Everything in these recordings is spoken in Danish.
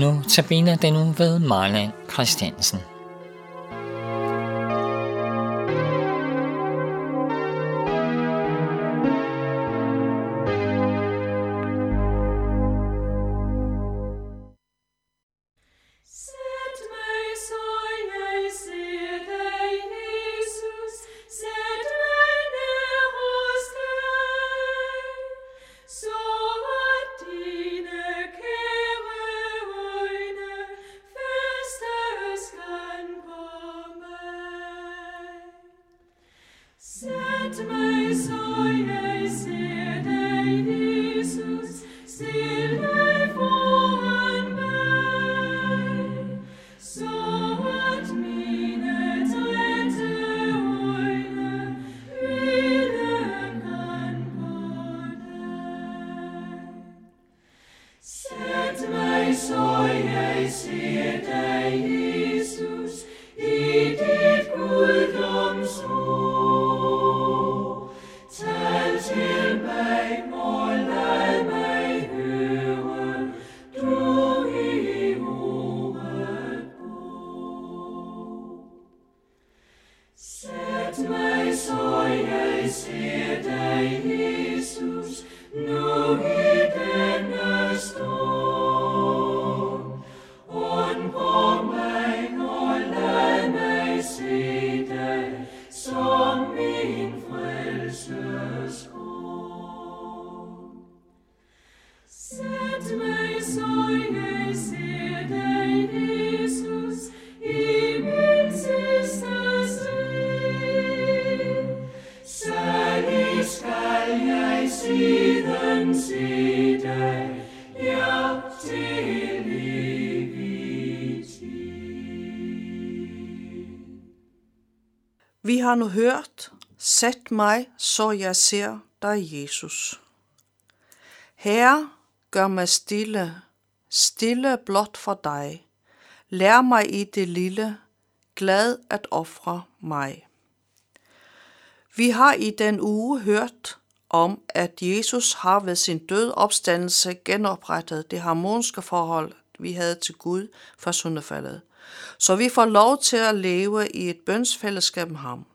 Nu tabiner den nu ved Marlene Christiansen. Ojcem Sum. Vi har nu hørt, sæt mig, så jeg ser dig, Jesus. Herre, gør mig stille, stille blot for dig. Lær mig i det lille, glad at ofre mig. Vi har i den uge hørt om, at Jesus har ved sin død opstandelse genoprettet det harmoniske forhold, vi havde til Gud fra syndefaldet. Så vi får lov til at leve i et bønsfællesskab med ham.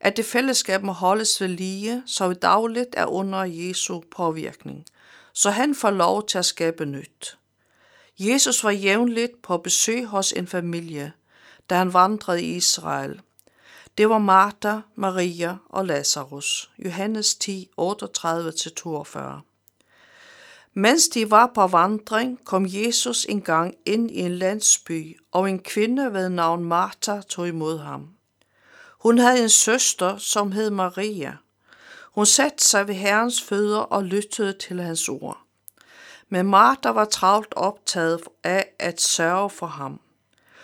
At det fællesskab må holdes ved lige, så vi dagligt er under Jesu påvirkning. Så han får lov til at skabe nyt. Jesus var jævnligt på besøg hos en familie, da han vandrede i Israel. Det var Martha, Maria og Lazarus. Johannes 10, 38-42. Mens de var på vandring, kom Jesus engang ind i en landsby, og en kvinde ved navn Martha tog imod ham. Hun havde en søster, som hed Maria. Hun satte sig ved Herrens fødder og lyttede til hans ord. Men Martha var travlt optaget af at sørge for ham.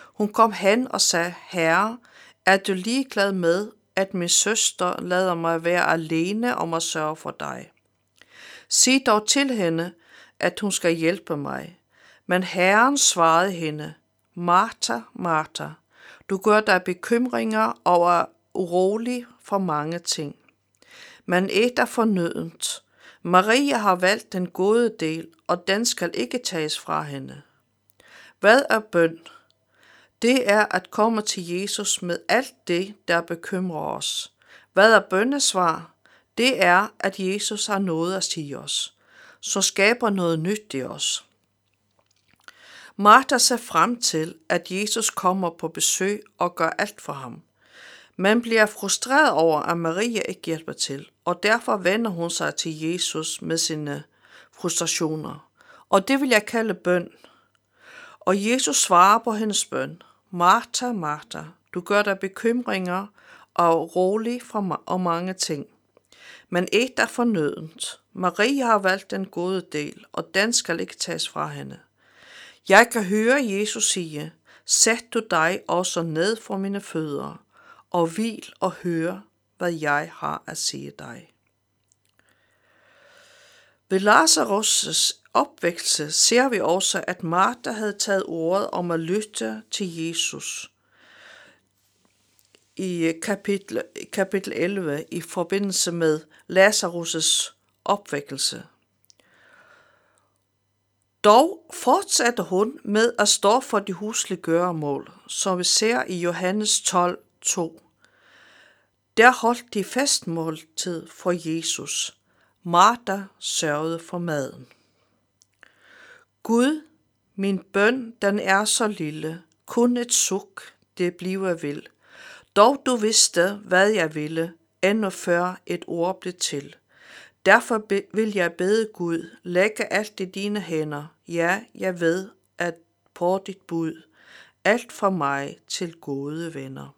Hun kom hen og sagde, Herre, er du ligeglad med, at min søster lader mig være alene om at sørge for dig? Sig dog til hende, at hun skal hjælpe mig. Men Herren svarede hende, Martha, Martha, du gør dig bekymringer og er urolig for mange ting. Men et er fornødent. Maria har valgt den gode del, og den skal ikke tages fra hende. Hvad er bøn? Det er at komme til Jesus med alt det, der bekymrer os. Hvad er bønnesvar? Det er, at Jesus har noget at sige os så skaber noget nyt i os. Martha ser frem til, at Jesus kommer på besøg og gør alt for ham. Man bliver frustreret over, at Maria ikke hjælper til, og derfor vender hun sig til Jesus med sine frustrationer. Og det vil jeg kalde bøn. Og Jesus svarer på hendes bøn. Martha, Martha, du gør dig bekymringer og rolig for og mange ting. Men et er fornødent. Maria har valgt den gode del, og den skal ikke tages fra hende. Jeg kan høre Jesus sige, sæt du dig også ned for mine fødder, og hvil og høre, hvad jeg har at sige dig. Ved Lazarus' opvækkelse ser vi også, at Martha havde taget ordet om at lytte til Jesus. I øh, kapitel, kapitel 11 i forbindelse med Lazarus' opvækkelse. Dog fortsatte hun med at stå for de huslige gøremål, som vi ser i Johannes 12, 2. Der holdt de festmåltid for Jesus. Martha sørgede for maden. Gud, min bøn, den er så lille, kun et suk, det bliver vil. Dog du vidste, hvad jeg ville, endnu før et ord blev til. Derfor vil jeg bede Gud, lægge alt i dine hænder. Ja, jeg ved, at på dit bud, alt fra mig til gode venner.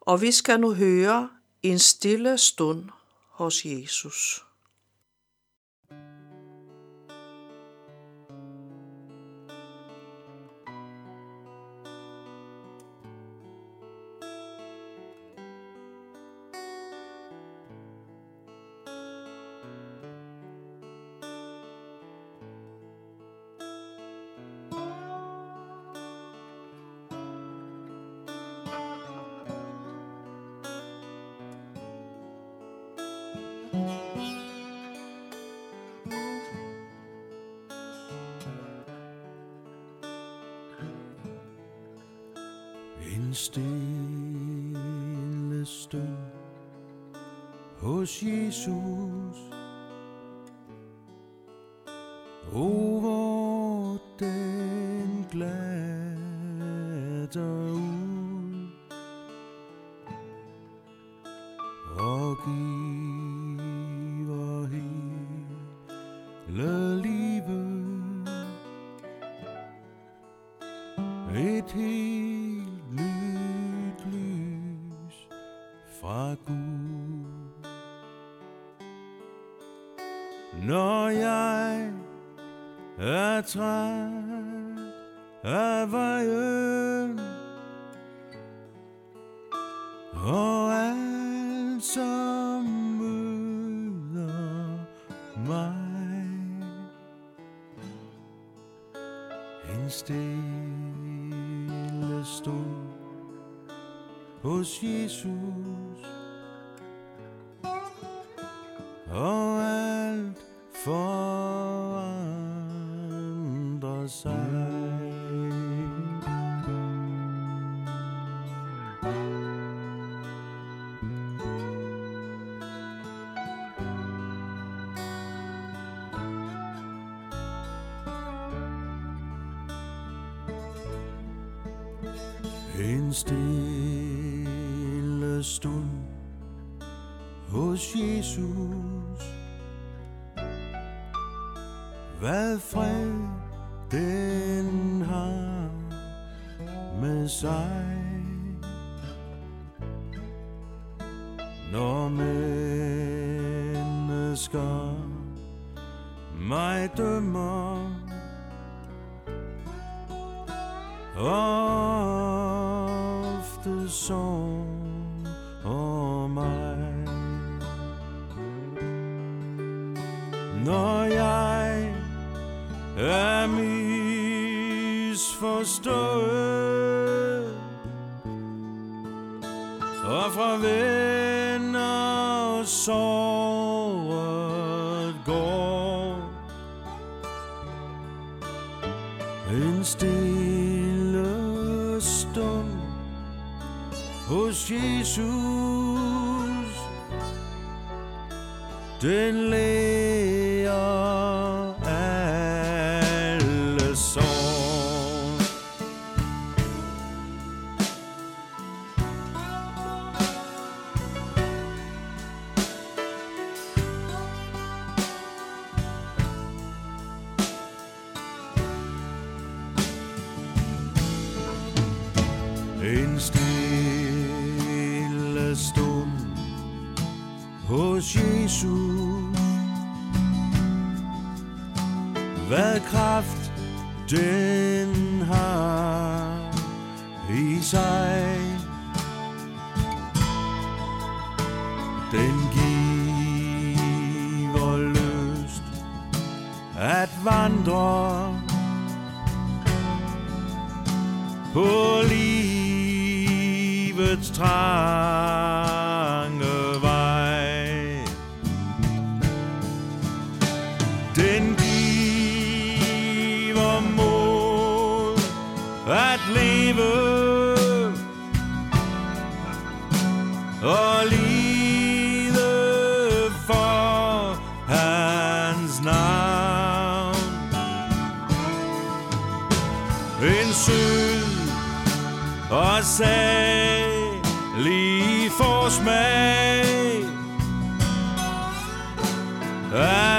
Og vi skal nu høre en stille stund hos Jesus. Stille stund hos Jesus. O, hvor den glatte Når jeg er træt af vejen og alt som møder mig. En stille stund hos Jesus og alt forandrer sig. En stille stund hos Jesus. Hvad fred den har med sig. Når mennesker mig dømmer ofte sår forstået og fra venner såret går en stille stund hos Jesus. Den læger alle sår. Hos Jesus. Hvad kraft den har i sig. Den giver lyst at vandre på livets træ. en sød og særlig forsmag. Ah.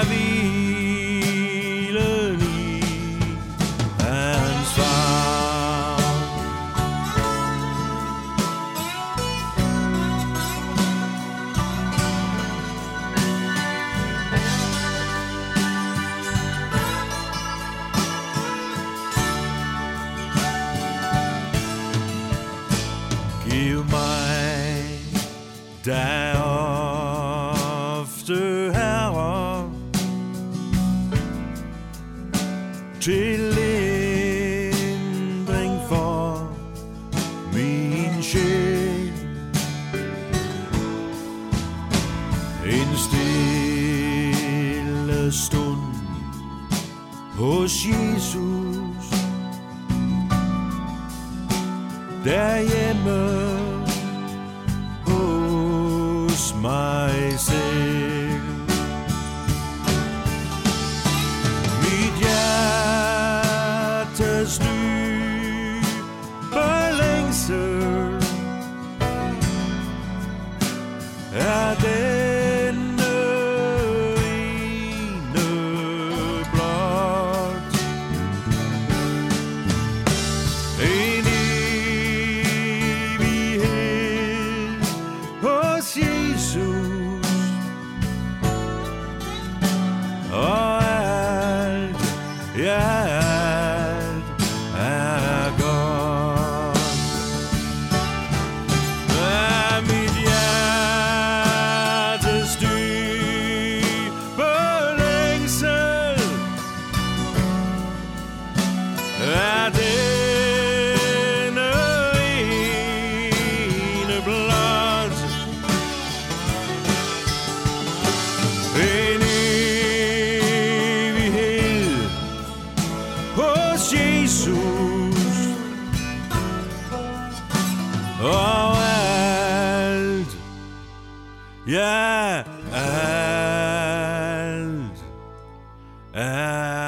Jezus, Jezus, der hjemme hos mig selv. Mit hjertes 细数。Uh,